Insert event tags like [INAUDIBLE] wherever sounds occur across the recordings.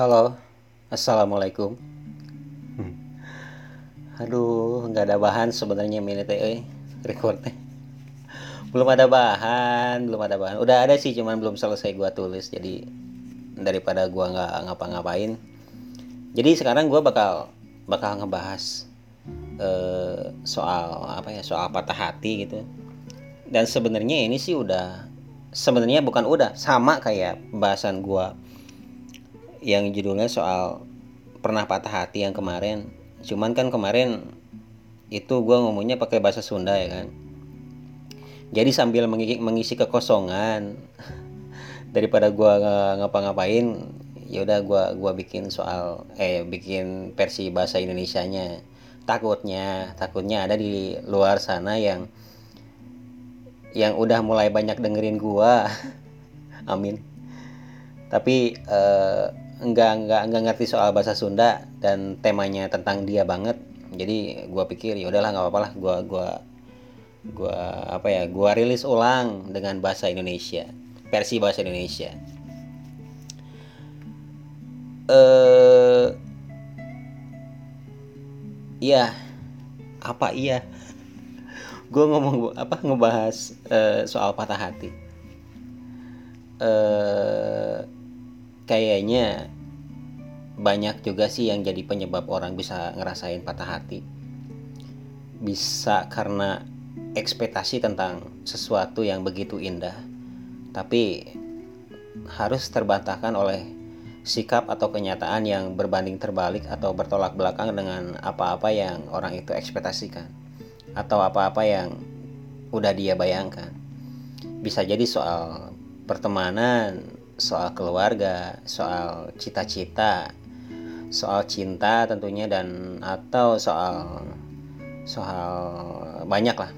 Halo, assalamualaikum. Aduh, nggak ada bahan sebenarnya teh, euy, recordnya. Belum ada bahan, belum ada bahan. Udah ada sih, cuman belum selesai gua tulis. Jadi daripada gua nggak ngapa-ngapain. Jadi sekarang gua bakal bakal ngebahas eh, soal apa ya, soal patah hati gitu. Dan sebenarnya ini sih udah sebenarnya bukan udah sama kayak bahasan gua yang judulnya soal pernah patah hati yang kemarin. Cuman kan kemarin itu gue ngomongnya pakai bahasa Sunda ya kan. Jadi sambil mengisi, mengisi kekosongan [LAUGHS] daripada gue ngapa-ngapain ya udah gue gua bikin soal eh bikin versi bahasa Indonesia-nya. Takutnya takutnya ada di luar sana yang yang udah mulai banyak dengerin gua. [LAUGHS] Amin. Tapi eh, enggak enggak enggak ngerti soal bahasa Sunda dan temanya tentang dia banget. Jadi gue pikir ya udahlah nggak apa-apa lah gue gua gua apa ya gua rilis ulang dengan bahasa Indonesia versi bahasa Indonesia. Eh iya. Apa iya? [LAUGHS] Gue ngomong apa ngebahas uh, soal patah hati. Eh kayaknya banyak juga sih yang jadi penyebab orang bisa ngerasain patah hati. Bisa karena ekspektasi tentang sesuatu yang begitu indah, tapi harus terbantahkan oleh sikap atau kenyataan yang berbanding terbalik atau bertolak belakang dengan apa-apa yang orang itu ekspektasikan atau apa-apa yang udah dia bayangkan. Bisa jadi soal pertemanan, soal keluarga, soal cita-cita, soal cinta tentunya dan atau soal soal banyak lah.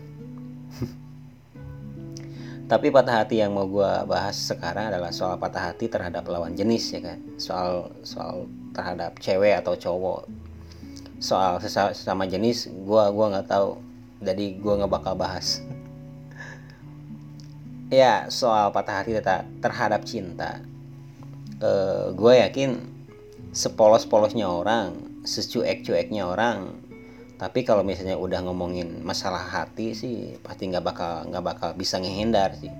[LAUGHS] Tapi patah hati yang mau gue bahas sekarang adalah soal patah hati terhadap lawan jenis ya kan, soal soal terhadap cewek atau cowok, soal sesama jenis gue gua nggak tahu, jadi gue nggak bakal bahas ya soal patah hati terhadap cinta. Uh, eh, gue yakin sepolos-polosnya orang secuek-cueknya orang tapi kalau misalnya udah ngomongin masalah hati sih pasti nggak bakal nggak bakal bisa ngehindar sih.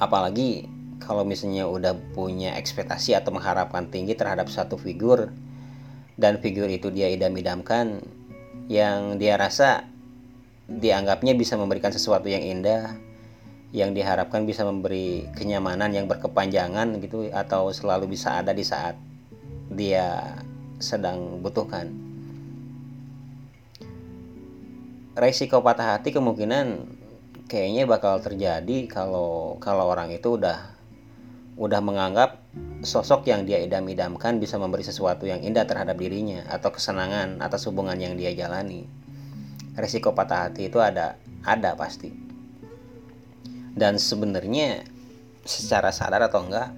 Apalagi kalau misalnya udah punya ekspektasi atau mengharapkan tinggi terhadap satu figur dan figur itu dia idam-idamkan yang dia rasa dianggapnya bisa memberikan sesuatu yang indah yang diharapkan bisa memberi kenyamanan yang berkepanjangan gitu atau selalu bisa ada di saat dia sedang butuhkan. Resiko patah hati kemungkinan kayaknya bakal terjadi kalau kalau orang itu udah udah menganggap sosok yang dia idam-idamkan bisa memberi sesuatu yang indah terhadap dirinya atau kesenangan atas hubungan yang dia jalani. Resiko patah hati itu ada ada pasti dan sebenarnya secara sadar atau enggak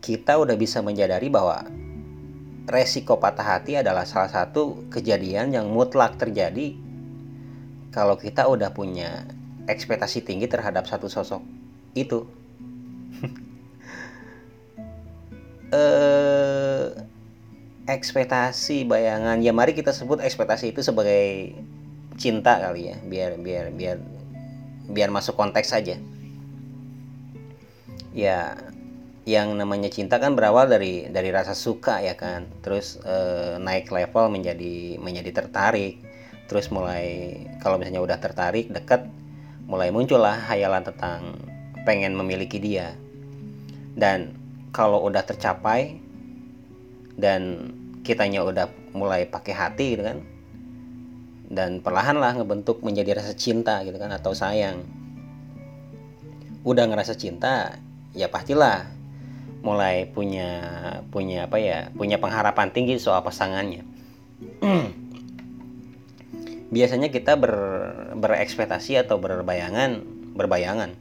kita udah bisa menyadari bahwa resiko patah hati adalah salah satu kejadian yang mutlak terjadi kalau kita udah punya ekspektasi tinggi terhadap satu sosok itu. [LAUGHS] eh ekspektasi bayangan ya mari kita sebut ekspektasi itu sebagai cinta kali ya biar biar biar biar masuk konteks saja ya yang namanya cinta kan berawal dari dari rasa suka ya kan. Terus e, naik level menjadi menjadi tertarik. Terus mulai kalau misalnya udah tertarik dekat mulai muncullah hayalan tentang pengen memiliki dia. Dan kalau udah tercapai dan kitanya udah mulai pakai hati gitu kan dan perlahan lah ngebentuk menjadi rasa cinta gitu kan atau sayang. Udah ngerasa cinta ya pastilah mulai punya punya apa ya punya pengharapan tinggi soal pasangannya. [CLEARS THROAT] Biasanya kita ber, berekspektasi atau berbayangan berbayangan.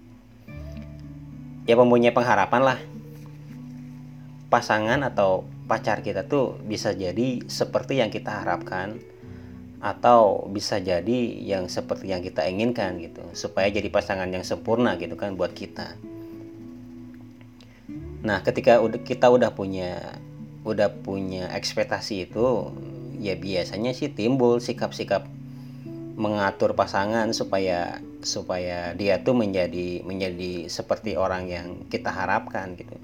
Ya mempunyai pengharapan lah. Pasangan atau pacar kita tuh bisa jadi seperti yang kita harapkan atau bisa jadi yang seperti yang kita inginkan gitu supaya jadi pasangan yang sempurna gitu kan buat kita nah ketika kita udah punya udah punya ekspektasi itu ya biasanya sih timbul sikap-sikap mengatur pasangan supaya supaya dia tuh menjadi menjadi seperti orang yang kita harapkan gitu.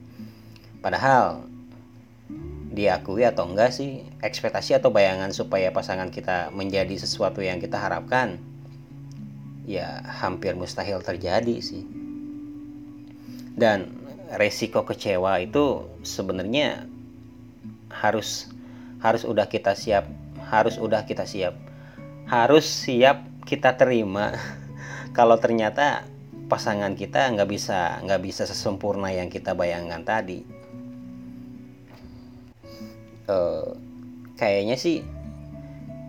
Padahal diakui atau enggak sih? Ekspektasi atau bayangan supaya pasangan kita menjadi sesuatu yang kita harapkan? Ya hampir mustahil terjadi sih. Dan resiko kecewa itu sebenarnya harus harus udah kita siap harus udah kita siap. Harus siap kita terima. [LAUGHS] Kalau ternyata pasangan kita nggak bisa nggak bisa sesempurna yang kita bayangkan tadi uh, kayaknya sih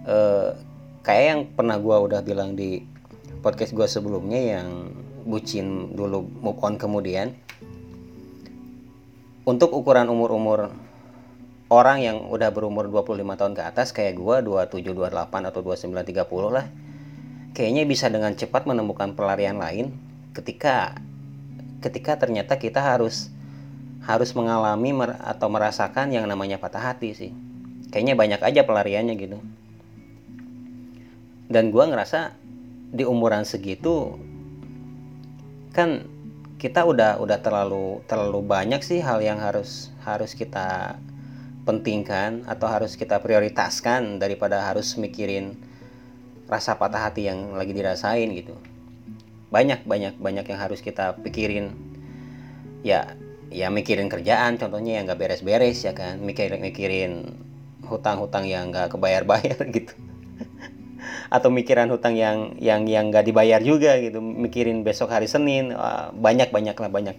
uh, kayak yang pernah gue udah bilang di podcast gue sebelumnya yang bucin dulu move on kemudian. Untuk ukuran umur-umur orang yang udah berumur 25 tahun ke atas kayak gua 27 28 atau 29 30 lah kayaknya bisa dengan cepat menemukan pelarian lain ketika ketika ternyata kita harus harus mengalami mer atau merasakan yang namanya patah hati sih. Kayaknya banyak aja pelariannya gitu. Dan gua ngerasa di umuran segitu kan kita udah udah terlalu terlalu banyak sih hal yang harus harus kita pentingkan atau harus kita prioritaskan daripada harus mikirin rasa patah hati yang lagi dirasain gitu. Banyak banyak banyak yang harus kita pikirin. Ya ya mikirin kerjaan contohnya yang nggak beres-beres ya kan? Mikirin mikirin hutang-hutang yang nggak kebayar-bayar [LAUGHS] gitu. Atau mikiran hutang yang yang yang nggak dibayar juga gitu. Mikirin besok hari Senin banyak banyak lah banyak.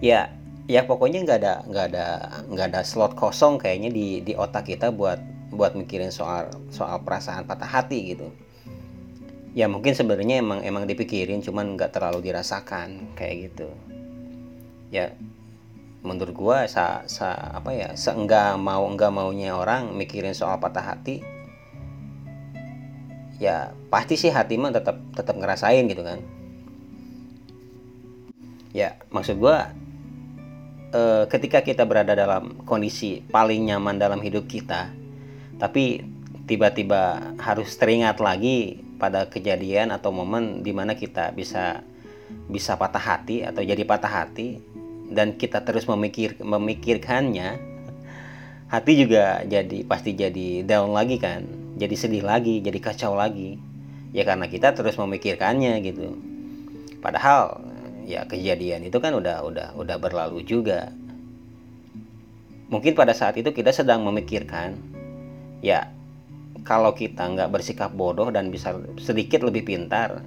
Ya ya pokoknya nggak ada nggak ada nggak ada slot kosong kayaknya di di otak kita buat buat mikirin soal soal perasaan patah hati gitu. Ya mungkin sebenarnya emang emang dipikirin cuman nggak terlalu dirasakan kayak gitu ya menurut gua sa, sa apa ya seenggak mau enggak maunya orang mikirin soal patah hati ya pasti sih hati mah tetap tetap ngerasain gitu kan. Ya maksud gua e, ketika kita berada dalam kondisi paling nyaman dalam hidup kita, tapi tiba-tiba harus teringat lagi pada kejadian atau momen di mana kita bisa bisa patah hati atau jadi patah hati dan kita terus memikir memikirkannya hati juga jadi pasti jadi down lagi kan. Jadi sedih lagi jadi kacau lagi. Ya karena kita terus memikirkannya gitu. Padahal ya kejadian itu kan udah udah udah berlalu juga. Mungkin pada saat itu kita sedang memikirkan ya kalau kita nggak bersikap bodoh dan bisa sedikit lebih pintar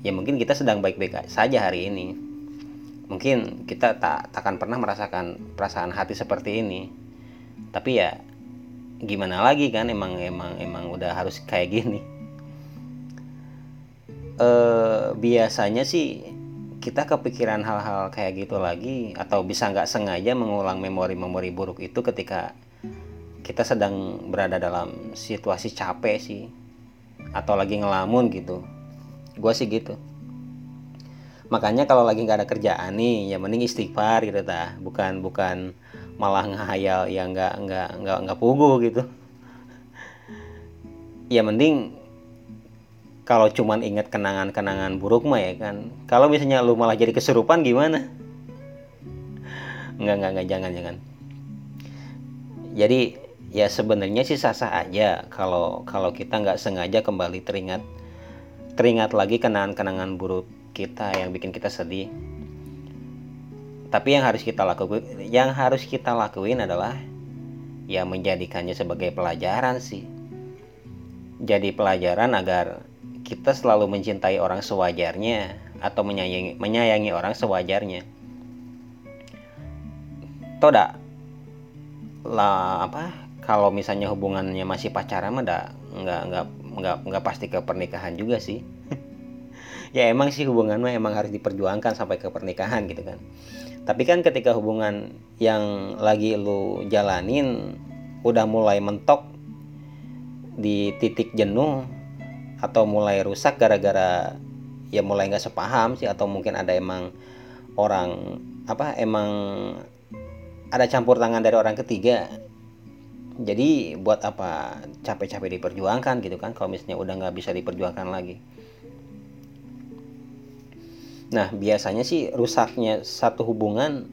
ya mungkin kita sedang baik-baik saja hari ini mungkin kita tak takkan pernah merasakan perasaan hati seperti ini. Tapi ya gimana lagi kan emang emang emang udah harus kayak gini. [LAUGHS] Eh, biasanya sih kita kepikiran hal-hal kayak gitu lagi atau bisa nggak sengaja mengulang memori-memori buruk itu ketika kita sedang berada dalam situasi capek sih atau lagi ngelamun gitu. Gue sih gitu makanya kalau lagi nggak ada kerjaan nih ya mending istighfar gitu ta bukan bukan malah ngehayal yang nggak nggak nggak nggak pugu gitu. Ya mending kalau cuman inget kenangan-kenangan buruk mah ya kan. Kalau misalnya lu malah jadi kesurupan gimana? Nggak nggak nggak jangan jangan. Jadi ya sebenarnya sih sah-sah aja kalau kalau kita nggak sengaja kembali teringat teringat lagi kenangan-kenangan buruk kita yang bikin kita sedih tapi yang harus kita lakukan yang harus kita lakuin adalah ya menjadikannya sebagai pelajaran sih jadi pelajaran agar kita selalu mencintai orang sewajarnya atau menyayangi menyayangi orang sewajarnya. Toda lah apa kalau misalnya hubungannya masih pacaran mah nggak nggak nggak nggak pasti ke pernikahan juga sih. Ya emang sih hubungan mah emang harus diperjuangkan sampai ke pernikahan gitu kan. Tapi kan ketika hubungan yang lagi lu jalanin udah mulai mentok di titik jenuh atau mulai rusak gara-gara ya mulai nggak sepaham sih atau mungkin ada emang orang apa emang ada campur tangan dari orang ketiga jadi buat apa capek-capek diperjuangkan gitu kan kalau misalnya udah nggak bisa diperjuangkan lagi nah biasanya sih rusaknya satu hubungan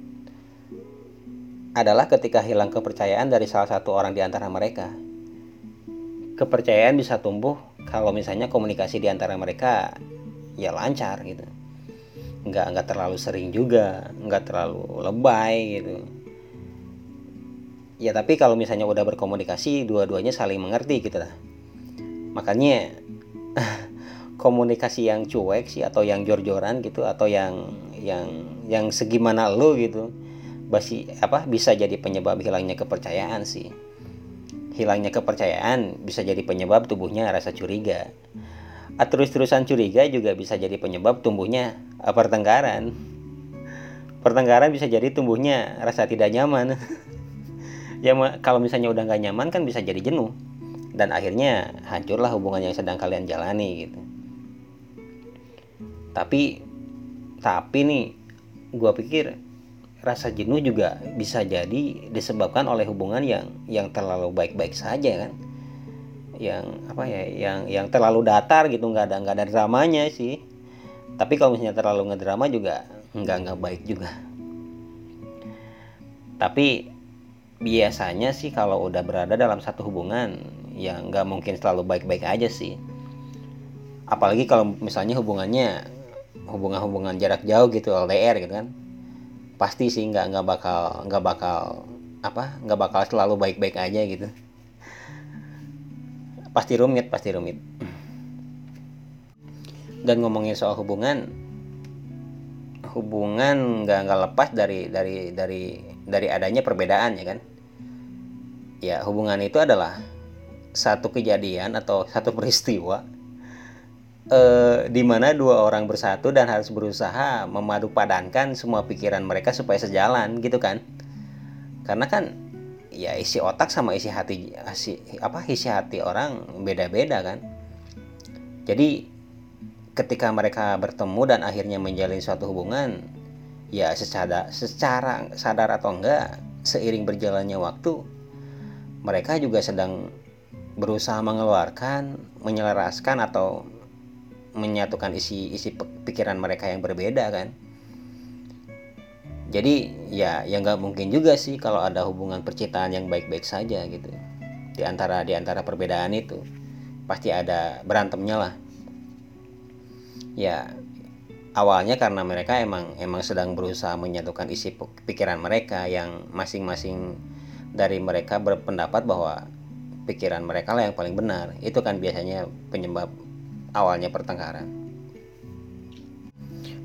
adalah ketika hilang kepercayaan dari salah satu orang di antara mereka. Kepercayaan bisa tumbuh kalau misalnya komunikasi di antara mereka ya lancar gitu. Nggak nggak terlalu sering juga nggak terlalu lebay gitu. Ya tapi kalau misalnya udah berkomunikasi dua-duanya saling mengerti gitu lah makanya [LAUGHS] komunikasi yang cuek sih atau yang jor-joran gitu atau yang yang yang segimana lo gitu basi apa bisa jadi penyebab hilangnya kepercayaan sih. Hilangnya kepercayaan bisa jadi penyebab tubuhnya rasa curiga. Terus-terusan curiga juga bisa jadi penyebab tumbuhnya pertengkaran. Pertengkaran bisa jadi tumbuhnya rasa tidak nyaman. [LAUGHS] Ya kalau misalnya udah nggak nyaman kan bisa jadi jenuh. Dan akhirnya hancurlah hubungan yang sedang kalian jalani gitu tapi tapi nih gue pikir rasa jenuh juga bisa jadi disebabkan oleh hubungan yang yang terlalu baik-baik saja kan? Yang apa ya yang yang terlalu datar gitu nggak ada nggak ada dramanya sih. Tapi kalau misalnya terlalu ngedrama juga nggak nggak baik juga. Tapi biasanya sih kalau udah berada dalam satu hubungan ya nggak mungkin selalu baik-baik aja sih. Apalagi kalau misalnya hubungannya hubungan-hubungan jarak jauh gitu LDR gitu kan pasti sih nggak nggak bakal nggak bakal apa nggak bakal selalu baik-baik aja gitu. Pasti rumit pasti rumit. Dan ngomongin soal hubungan hubungan nggak nggak lepas dari dari dari dari adanya perbedaan ya kan? Ya hubungan itu adalah satu kejadian atau satu peristiwa eh, di mana dua orang bersatu dan harus berusaha memadu padankan semua pikiran mereka supaya sejalan gitu kan? Karena kan ya isi otak sama isi hati isi, apa isi hati orang beda-beda kan? Jadi ketika mereka bertemu dan akhirnya menjalin suatu hubungan ya secara secara sadar atau enggak seiring berjalannya waktu mereka juga sedang berusaha mengeluarkan menyelaraskan atau menyatukan isi isi pikiran mereka yang berbeda kan? Jadi ya yang nggak mungkin juga sih kalau ada hubungan percintaan yang baik-baik saja gitu. Di antara di antara perbedaan itu pasti ada berantemnya lah. Ya awalnya karena mereka emang emang sedang berusaha menyatukan isi pikiran mereka yang masing-masing dari mereka berpendapat bahwa pikiran mereka lah yang paling benar. Itu kan biasanya penyebab awalnya pertengkaran.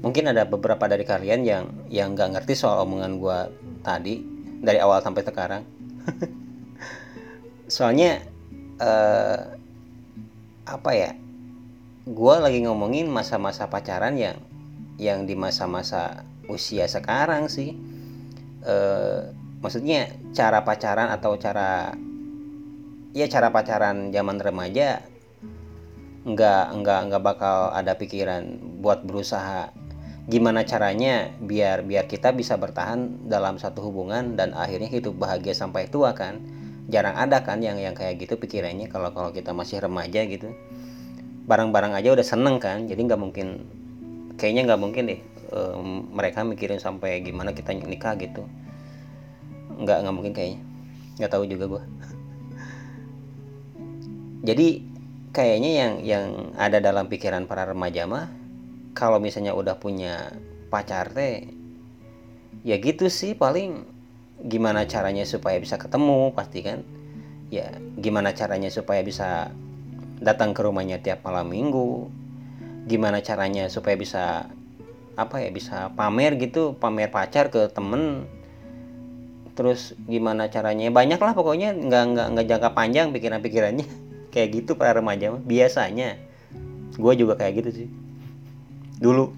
Mungkin ada beberapa dari kalian yang yang nggak ngerti soal omongan gue tadi dari awal sampai sekarang. [LAUGHS] Soalnya eh, apa ya gue lagi ngomongin masa-masa pacaran yang yang di masa-masa usia sekarang sih. E, maksudnya cara pacaran atau cara ya cara pacaran zaman remaja nggak nggak nggak bakal ada pikiran buat berusaha. Gimana caranya biar biar kita bisa bertahan dalam satu hubungan dan akhirnya hidup bahagia sampai tua kan? Jarang ada kan yang yang kayak gitu pikirannya kalau kalau kita masih remaja gitu. Barang-barang aja udah seneng kan jadi nggak mungkin kayaknya nggak mungkin deh um, mereka mikirin sampai gimana kita nikah gitu. Nggak nggak mungkin kayaknya. Nggak tahu juga gue [LAUGHS] jadi kayaknya yang yang ada dalam pikiran para remaja mah kalau misalnya udah punya pacar teh ya gitu sih paling. Gimana caranya supaya bisa ketemu pasti kan? Ya gimana caranya supaya bisa datang ke rumahnya tiap malam minggu? Gimana caranya supaya bisa apa ya bisa pamer gitu pamer pacar ke temen? Terus gimana caranya? Banyak lah pokoknya nggak nggak nggak jangka panjang pikiran-pikirannya kayak gitu para remaja biasanya. Gue juga kayak gitu sih. Dulu.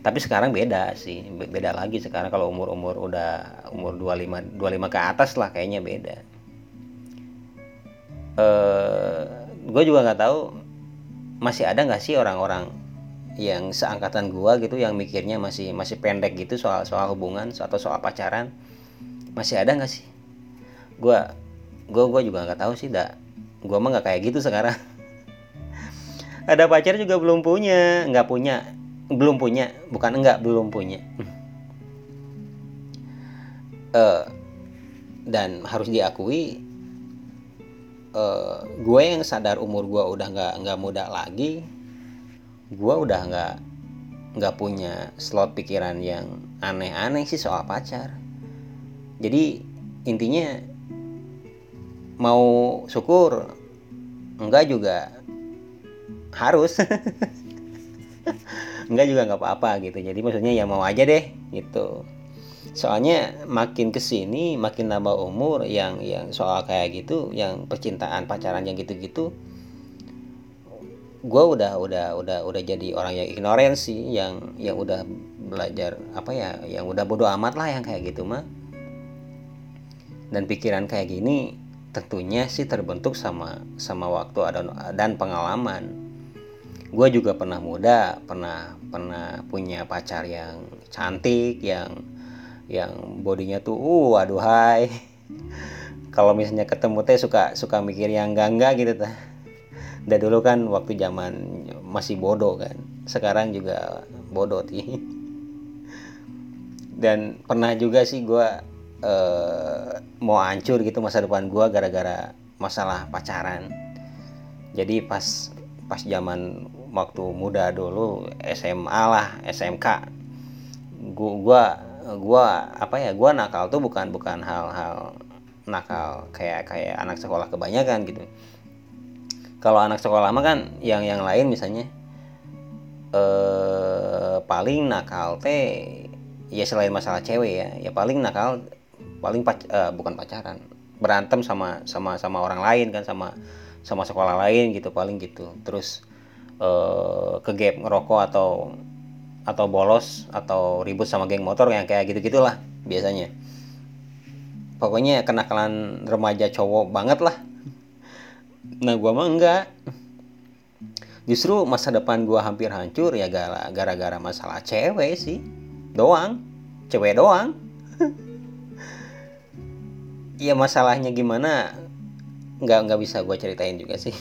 Tapi sekarang beda sih beda lagi sekarang. Kalau umur umur udah umur 25 25 ke atas lah kayaknya beda. Eh gue juga nggak tahu masih ada nggak sih orang-orang yang seangkatan gua gitu yang mikirnya masih masih pendek gitu soal soal hubungan atau soal pacaran? Masih ada nggak sih? Gua gua gua juga nggak tahu sih dah gua mah nggak kayak gitu sekarang. [LAUGHS] Ada pacar juga belum punya. Nggak punya. Belum punya. Bukan enggak belum punya. Uh, [CLEARS THROAT] dan harus diakui uh, gue yang sadar umur gue udah nggak nggak muda lagi gue udah nggak nggak punya slot pikiran yang aneh-aneh sih soal pacar. Jadi intinya mau syukur? Enggak juga. Harus. [LAUGHS] Enggak juga nggak apa-apa gitu. Jadi maksudnya ya mau aja deh gitu. Soalnya makin ke sini makin nambah umur yang yang soal kayak gitu yang percintaan pacaran yang gitu-gitu gue udah udah udah udah jadi orang yang ignoran sih yang yang udah belajar apa ya yang udah bodoh amat lah yang kayak gitu mah. Dan pikiran kayak gini tentunya sih terbentuk sama sama waktu dan pengalaman. Gue juga pernah muda pernah pernah punya pacar yang cantik yang yang bodinya tuh uh aduhai [LAUGHS] kalau misalnya ketemu teh suka suka mikir yang enggak enggak gitu teh. Udah dulu kan waktu zaman masih bodoh kan sekarang juga bodoh sih. [LAUGHS] Dan pernah juga sih gue uh, mau hancur gitu masa depan gue gara-gara masalah pacaran. Jadi pas pas zaman waktu muda dulu SMA lah SMK gua gua apa ya gua nakal tuh bukan bukan hal-hal nakal kayak kayak anak sekolah kebanyakan gitu. Kalau anak sekolah mah kan yang yang lain misalnya eh paling nakal teh ya selain masalah cewek ya ya paling nakal paling pac eh, bukan pacaran berantem sama sama sama orang lain kan sama sama sekolah lain gitu paling gitu. Terus eh, ke gap ngerokok atau atau bolos atau ribut sama geng motor yang kayak gitu gitulah biasanya. Pokoknya kenakalan remaja cowok banget lah. Nah gua mah enggak. Justru masa depan gua hampir hancur ya gara-gara masalah cewek sih. Doang. Cewek doang [LAUGHS] ya masalahnya gimana nggak nggak bisa gua ceritain juga sih.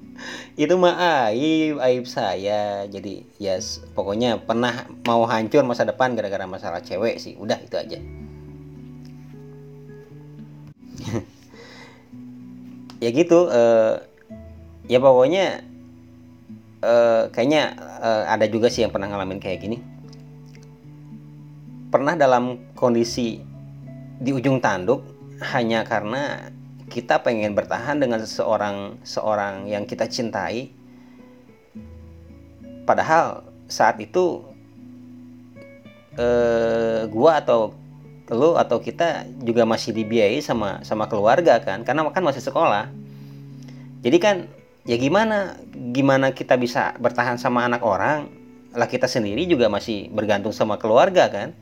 [LAUGHS] Itu mah aib aib saya. Jadi ya yes, pokoknya pernah mau hancur masa depan gara-gara masalah cewek sih. Udah itu aja. [LAUGHS] Ya gitu uh, ya pokoknya uh, kayaknya uh, ada juga sih yang pernah ngalamin kayak gini. Pernah dalam kondisi di ujung tanduk hanya karena kita pengen bertahan dengan seseorang seorang yang kita cintai. Padahal saat itu eh, gua atau lu atau kita juga masih dibiayai sama sama keluarga kan karena kan masih sekolah. Jadi kan ya gimana gimana kita bisa bertahan sama anak orang? Lah kita sendiri juga masih bergantung sama keluarga kan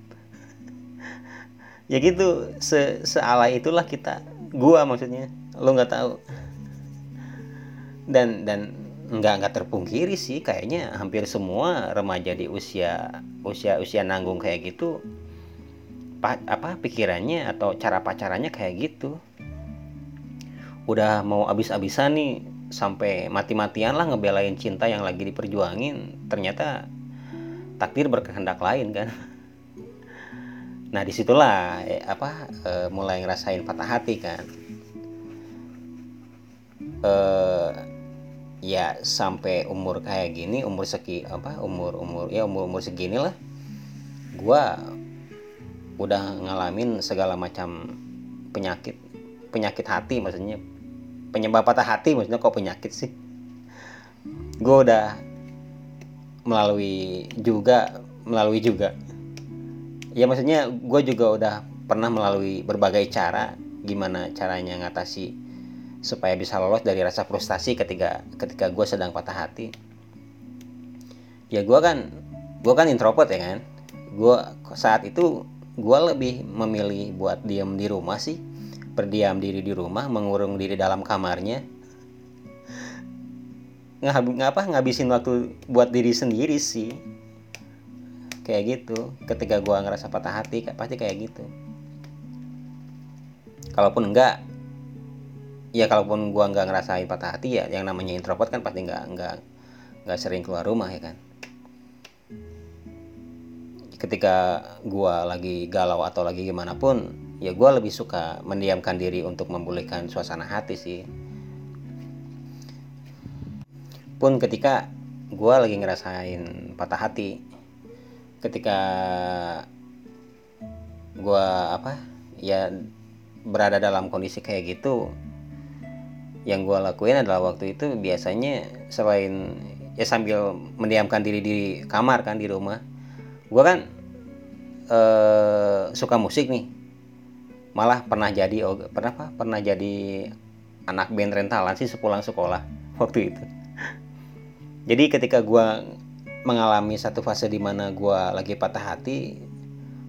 ya gitu se sealai itulah kita. Gua maksudnya lo nggak tahu. Dan dan nggak nggak terpungkiri sih kayaknya hampir semua remaja di usia usia usia nanggung kayak gitu pa, apa pikirannya atau cara pacarannya kayak gitu. Udah mau abis-abisan nih sampai mati-matian lah ngebelain cinta yang lagi diperjuangin ternyata takdir berkehendak lain kan [LAUGHS] nah di situlah eh, apa eh, mulai ngerasain patah hati kan. Eh, ya sampai umur kayak gini umur seki apa umur umur ya umur umur segini lah gua udah ngalamin segala macam penyakit penyakit hati maksudnya. Penyebab patah hati maksudnya kok penyakit sih? Gue udah melalui juga melalui juga ya maksudnya gue juga udah pernah melalui berbagai cara gimana caranya ngatasi supaya bisa lolos dari rasa frustasi ketika ketika gue sedang patah hati. Ya gue kan gue kan introvert ya kan? Gue saat itu gue lebih memilih buat diam di rumah sih. Berdiam diri di rumah mengurung diri dalam kamarnya. Ngapa? Ngabisin waktu buat diri sendiri sih kayak gitu. Ketika gua ngerasa patah hati pasti kayak gitu. Kalaupun enggak ya kalaupun gua nggak ngerasain patah hati ya yang namanya introvert kan pasti nggak nggak nggak sering keluar rumah ya kan? Ketika gua lagi galau atau lagi gimana pun ya gua lebih suka mendiamkan diri untuk memulihkan suasana hati sih. Pun ketika gua lagi ngerasain patah hati ketika gua apa ya berada dalam kondisi kayak gitu yang gue lakuin adalah waktu itu biasanya selain ya sambil mendiamkan diri di kamar kan di rumah gue kan eh, suka musik nih. Malah pernah jadi pernah apa pernah jadi anak band rentalan sih sepulang sekolah [LAUGHS] waktu itu. Jadi ketika gue mengalami satu fase di mana gue lagi patah hati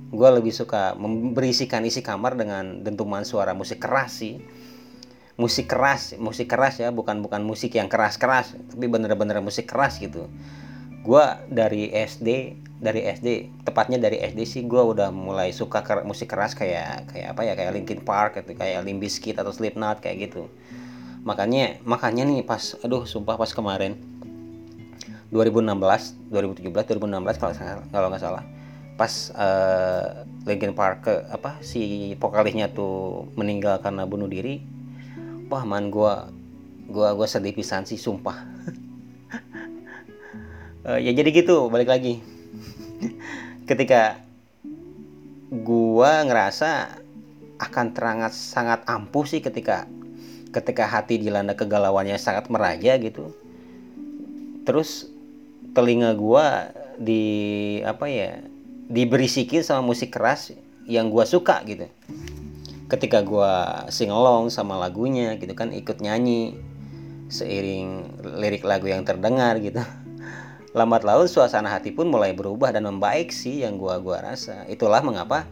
gue lebih suka memberisikan isi kamar dengan dentuman suara musik keras sih. Musik keras musik keras ya bukan bukan musik yang keras keras tapi bener-bener musik keras gitu. Gue dari SD dari SD tepatnya dari SD sih gue udah mulai suka ker musik keras kayak kayak apa ya kayak Linkin Park gitu kayak Limp Bizkit atau Slipknot kayak gitu. Makanya makanya nih pas aduh sumpah pas kemarin 2016 2017 2016 kalau kalau nggak salah. Pas uh, Linkin Park ke apa si vokalisnya tuh meninggal karena bunuh diri wah man gua gua gua sedih pisan sih sumpah. Uh, [LAUGHS] ya jadi gitu balik lagi. [LAUGHS] Ketika gua ngerasa akan terangat sangat ampuh sih ketika ketika hati dilanda kegalauannya sangat meraja gitu. Terus telinga gua di apa ya diberisikin sama musik keras yang gua suka gitu. Ketika gue singelong sama lagunya gitu kan ikut nyanyi seiring lirik lagu yang terdengar gitu. [LAUGHS] Lambat laun suasana hati pun mulai berubah dan membaik sih yang gua gua rasa. Itulah mengapa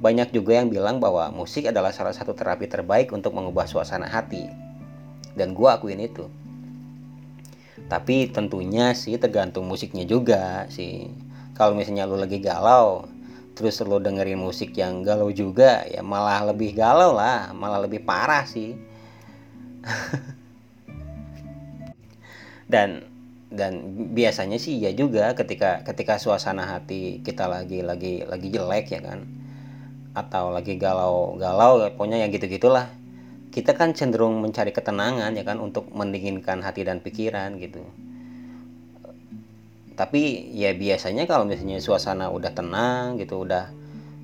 banyak juga yang bilang bahwa musik adalah salah satu terapi terbaik untuk mengubah suasana hati. Dan gua akuin itu tapi tentunya sih tergantung musiknya juga sih. Kalau misalnya lu lagi galau terus lo dengerin musik yang galau juga ya malah lebih galau lah malah lebih parah sih. Dan dan biasanya sih ya juga ketika ketika suasana hati kita lagi lagi lagi jelek ya kan atau lagi galau galau ya, pokoknya yang gitu gitulah kita kan cenderung mencari ketenangan ya kan untuk mendinginkan hati dan pikiran gitu. Tapi ya biasanya kalau misalnya suasana udah tenang gitu udah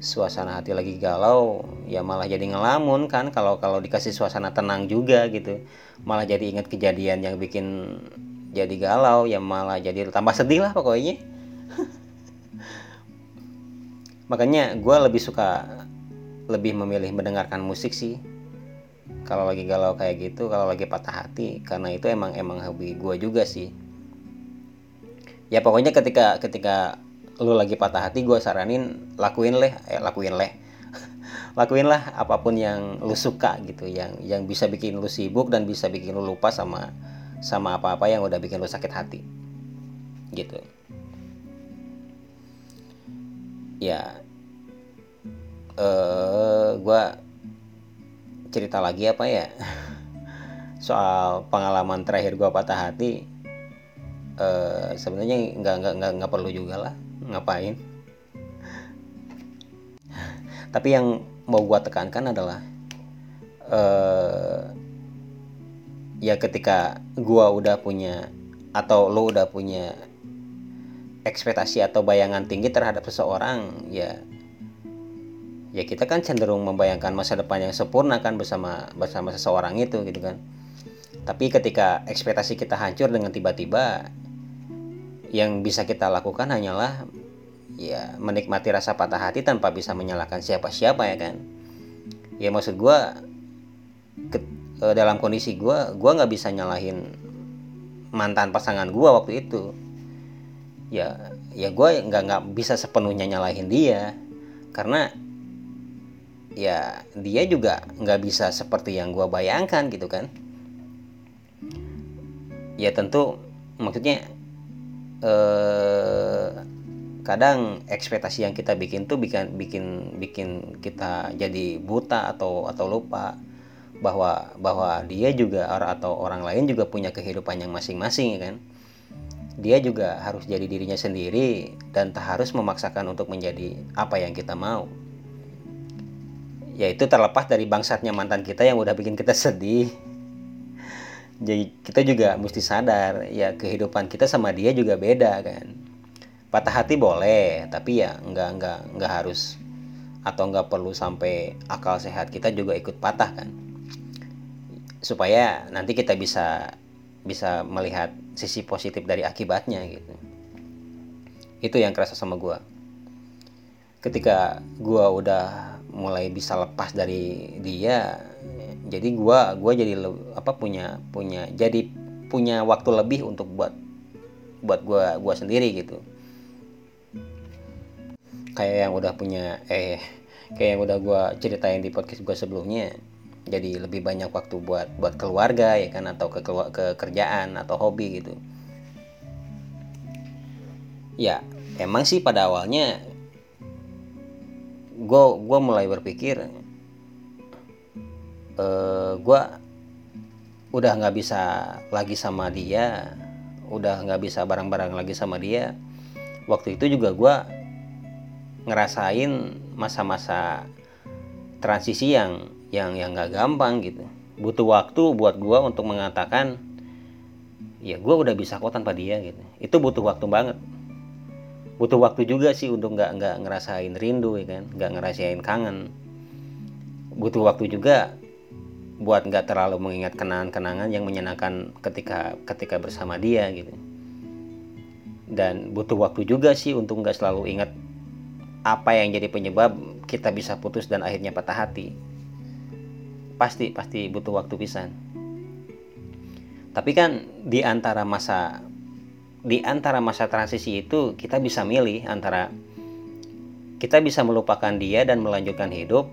suasana hati lagi galau ya malah jadi ngelamun kan kalau kalau dikasih suasana tenang juga gitu. Malah jadi ingat kejadian yang bikin jadi galau ya malah jadi tambah sedih lah pokoknya. [LAUGHS] Makanya gue lebih suka lebih memilih mendengarkan musik sih kalau lagi galau kayak gitu kalau lagi patah hati karena itu emang emang hobi gue juga sih. Ya pokoknya ketika ketika lu lagi patah hati gue saranin lakuin leh eh, lakuin leh. [LAUGHS] Lakuin lah apa pun yang lu suka gitu yang yang bisa bikin lu sibuk dan bisa bikin lu lupa sama sama apa-apa yang udah bikin lu sakit hati. Gitu. Ya eh uh, gue cerita lagi apa ya? Soal pengalaman terakhir gue patah hati uh, sebenarnya nggak nggak nggak nggak perlu juga lah. Ngapain? Tapi yang mau gua tekankan adalah uh, ya ketika gua udah punya atau lo udah punya ekspektasi atau bayangan tinggi terhadap seseorang ya ya kita kan cenderung membayangkan masa depan yang sempurna kan bersama bersama seseorang itu gitu kan. Tapi ketika ekspektasi kita hancur dengan tiba-tiba yang bisa kita lakukan hanyalah ya menikmati rasa patah hati tanpa bisa menyalahkan siapa-siapa ya kan. Ya maksud gue ke, eh, dalam kondisi gue gue nggak bisa nyalahin mantan pasangan gue waktu itu. Ya ya gue nggak nggak bisa sepenuhnya nyalahin dia. Karena ya dia juga nggak bisa seperti yang gue bayangkan gitu kan. Ya tentu maksudnya eh, kadang ekspektasi yang kita bikin tuh bikin bikin bikin kita jadi buta atau atau lupa bahwa bahwa dia juga atau orang lain juga punya kehidupan yang masing-masing kan. Dia juga harus jadi dirinya sendiri dan tak harus memaksakan untuk menjadi apa yang kita mau yaitu terlepas dari bangsatnya mantan kita yang udah bikin kita sedih. Jadi kita juga mesti sadar ya kehidupan kita sama dia juga beda kan. Patah hati boleh tapi ya nggak nggak nggak harus atau nggak perlu sampai akal sehat kita juga ikut patah kan. Supaya nanti kita bisa bisa melihat sisi positif dari akibatnya gitu. Itu yang kerasa sama gue ketika gue udah mulai bisa lepas dari dia jadi gue gua jadi apa punya punya jadi punya waktu lebih untuk buat buat gue gua sendiri gitu. Kayak yang udah punya eh kayak yang udah gue ceritain di podcast gue sebelumnya jadi lebih banyak waktu buat buat keluarga ya kan atau ke ke kerjaan atau hobi gitu. Ya emang sih pada awalnya gue gue mulai berpikir uh, eh, gue udah nggak bisa lagi sama dia udah nggak bisa bareng-bareng lagi sama dia. Waktu itu juga gue ngerasain masa-masa transisi yang yang yang nggak gampang gitu. Butuh waktu buat gue untuk mengatakan ya gue udah bisa kok tanpa dia gitu. Itu butuh waktu banget butuh waktu juga sih untuk nggak nggak ngerasain rindu ya kan? Nggak ngerasain kangen. Butuh waktu juga buat nggak terlalu mengingat kenangan-kenangan yang menyenangkan ketika ketika bersama dia gitu. Dan butuh waktu juga sih untuk nggak selalu ingat apa yang jadi penyebab kita bisa putus dan akhirnya patah hati. Pasti pasti butuh waktu pisan. Tapi kan di antara masa di antara masa transisi itu kita bisa milih antara kita bisa melupakan dia dan melanjutkan hidup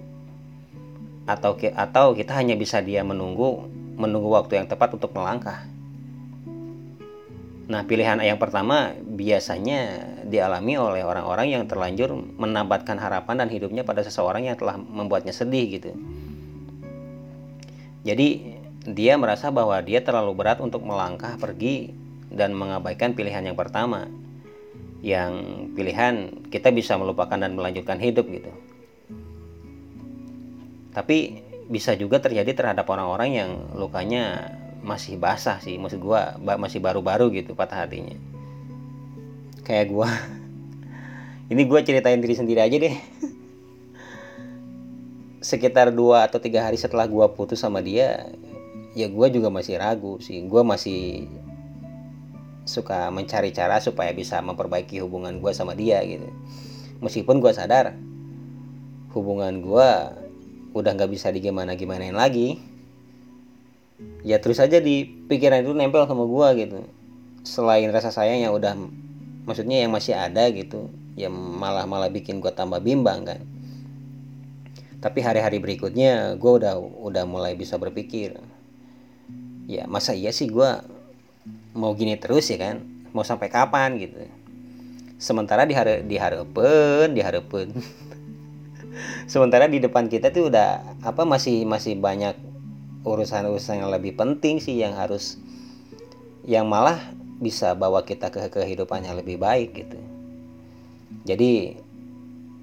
atau atau kita hanya bisa dia menunggu menunggu waktu yang tepat untuk melangkah. Nah, pilihan yang pertama biasanya dialami oleh orang-orang yang terlanjur menabatkan harapan dan hidupnya pada seseorang yang telah membuatnya sedih gitu. Jadi dia merasa bahwa dia terlalu berat untuk melangkah pergi dan mengabaikan pilihan yang pertama. Yang pilihan kita bisa melupakan dan melanjutkan hidup gitu. Tapi bisa juga terjadi terhadap orang-orang yang lukanya masih basah sih, maksud gua masih baru-baru gitu patah hatinya. Kayak gua. [LAUGHS] Ini gua ceritain diri sendiri aja deh [LAUGHS] sekitar dua atau tiga hari setelah gue putus sama dia ya gue juga masih ragu sih gue masih suka mencari cara supaya bisa memperbaiki hubungan gue sama dia gitu. Meskipun gue sadar hubungan gue udah nggak bisa digimana gimanain lagi ya terus aja di pikiran itu nempel sama gue gitu. Selain rasa sayang yang udah maksudnya yang masih ada gitu ya malah malah bikin gue tambah bimbang kan. Tapi hari-hari berikutnya gue udah udah mulai bisa berpikir ya masa iya sih gue mau gini terus ya kan mau sampai kapan gitu. Sementara di hari di harapan di harapan [LAUGHS] sementara di depan kita tuh udah apa masih masih banyak urusan-urusan yang lebih penting sih yang harus yang malah bisa bawa kita ke kehidupan yang lebih baik gitu. Jadi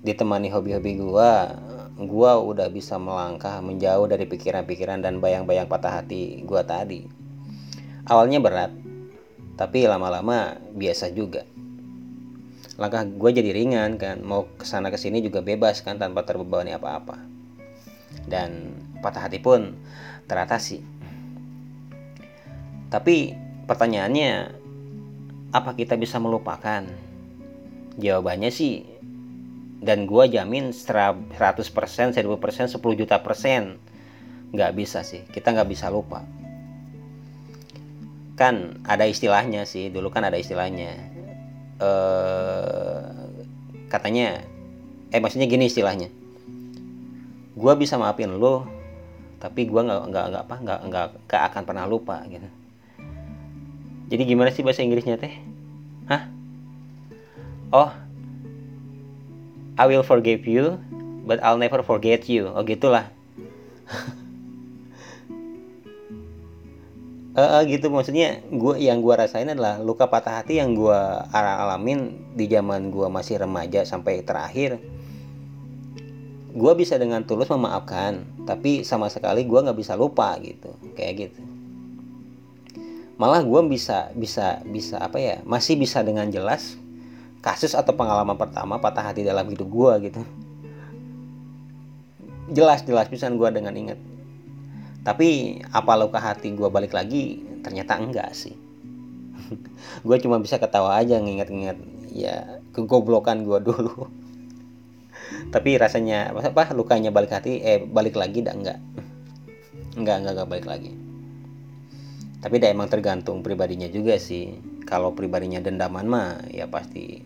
ditemani hobi-hobi gua gua udah bisa melangkah menjauh dari pikiran-pikiran dan bayang-bayang patah hati gua tadi. Awalnya berat, tapi lama-lama biasa juga. Langkah gue jadi ringan kan, mau ke sana ke sini juga bebas kan tanpa terbebani apa-apa. Dan patah hati pun teratasi. Tapi pertanyaannya, apa kita bisa melupakan? Jawabannya sih dan gue jamin 100% 1000% 10 juta persen nggak bisa sih kita nggak bisa lupa kan ada istilahnya sih dulu kan ada istilahnya. Eh katanya eh maksudnya gini istilahnya. Gue bisa maafin lo tapi gue nggak nggak nggak apa nggak nggak akan pernah lupa gitu. Jadi gimana sih bahasa Inggrisnya teh? Hah? Oh I will forgive you but I'll never forget you. Oh gitulah [LAUGHS] uh, gitu. Maksudnya gue yang gue rasain adalah luka patah hati yang gue alamin di zaman gue masih remaja sampai terakhir gue bisa dengan tulus memaafkan tapi sama sekali gue nggak bisa lupa gitu. Kayak gitu. Malah gue bisa bisa bisa apa ya masih bisa dengan jelas kasus atau pengalaman pertama patah hati dalam hidup gue gitu. Jelas jelas bisa gue dengan ingat tapi apa luka hati gue balik lagi ternyata enggak sih. [LAUGHS] Gue cuma bisa ketawa aja nginget-nginget ya kegoblokan gue [LAUGHS] dulu. Tapi rasanya apa lukanya balik hati eh balik lagi dah enggak. Enggak enggak, enggak balik lagi. Tapi dah emang tergantung pribadinya juga sih. Kalau pribadinya dendaman mah ya pasti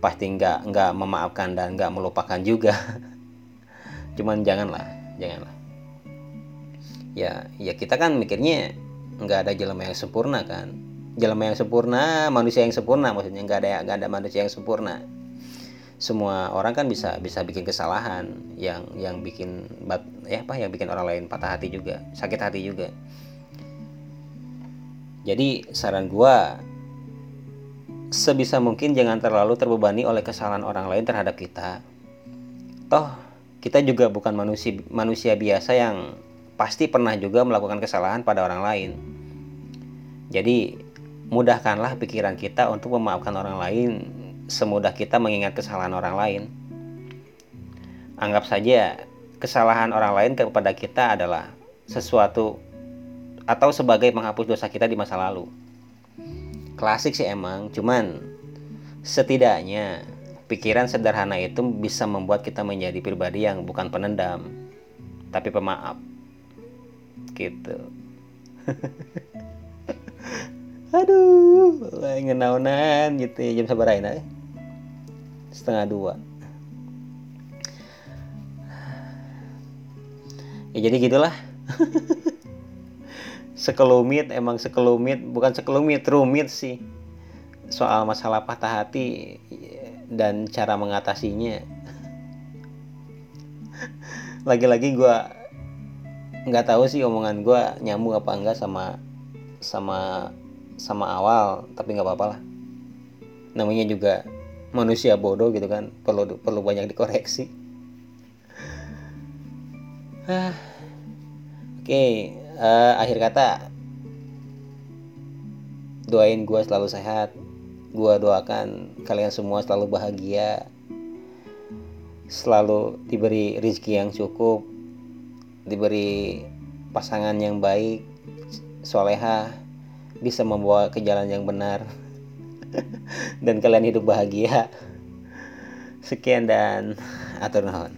pasti enggak enggak memaafkan dan enggak melupakan juga. [LAUGHS] Cuman janganlah janganlah ya ya kita kan mikirnya nggak ada jalan yang sempurna kan. Jalan yang sempurna manusia yang sempurna maksudnya nggak ada nggak ada manusia yang sempurna. Semua orang kan bisa bisa bikin kesalahan yang yang bikin bat ya apa yang bikin orang lain patah hati juga sakit hati juga. Jadi saran gua sebisa mungkin jangan terlalu terbebani oleh kesalahan orang lain terhadap kita. Toh kita juga bukan manusia manusia biasa yang pasti pernah juga melakukan kesalahan pada orang lain. Jadi, mudahkanlah pikiran kita untuk memaafkan orang lain semudah kita mengingat kesalahan orang lain. Anggap saja kesalahan orang lain kepada kita adalah sesuatu atau sebagai menghapus dosa kita di masa lalu. Klasik sih emang, cuman setidaknya pikiran sederhana itu bisa membuat kita menjadi pribadi yang bukan penendam, tapi pemaaf gitu. [LAUGHS] Aduh ngenaunan gitu ya jam sabar aja setengah dua. Ya jadi gitulah. [LAUGHS] Sekelumit emang sekelumit. Bukan sekelumit rumit sih. Soal masalah patah hati dan cara mengatasinya. [LAUGHS] Lagi-lagi gue nggak tahu sih omongan gue nyambung apa enggak sama sama sama awal tapi nggak apa-apa lah namanya juga manusia bodoh gitu kan perlu perlu banyak dikoreksi [SIGHS] ah. oke okay. uh, eh, akhir kata doain gue selalu sehat gue doakan kalian semua selalu bahagia selalu diberi rezeki yang cukup diberi pasangan yang baik soleha bisa membawa ke jalan yang benar [LAUGHS] dan kalian hidup bahagia. Sekian dan atur nuhun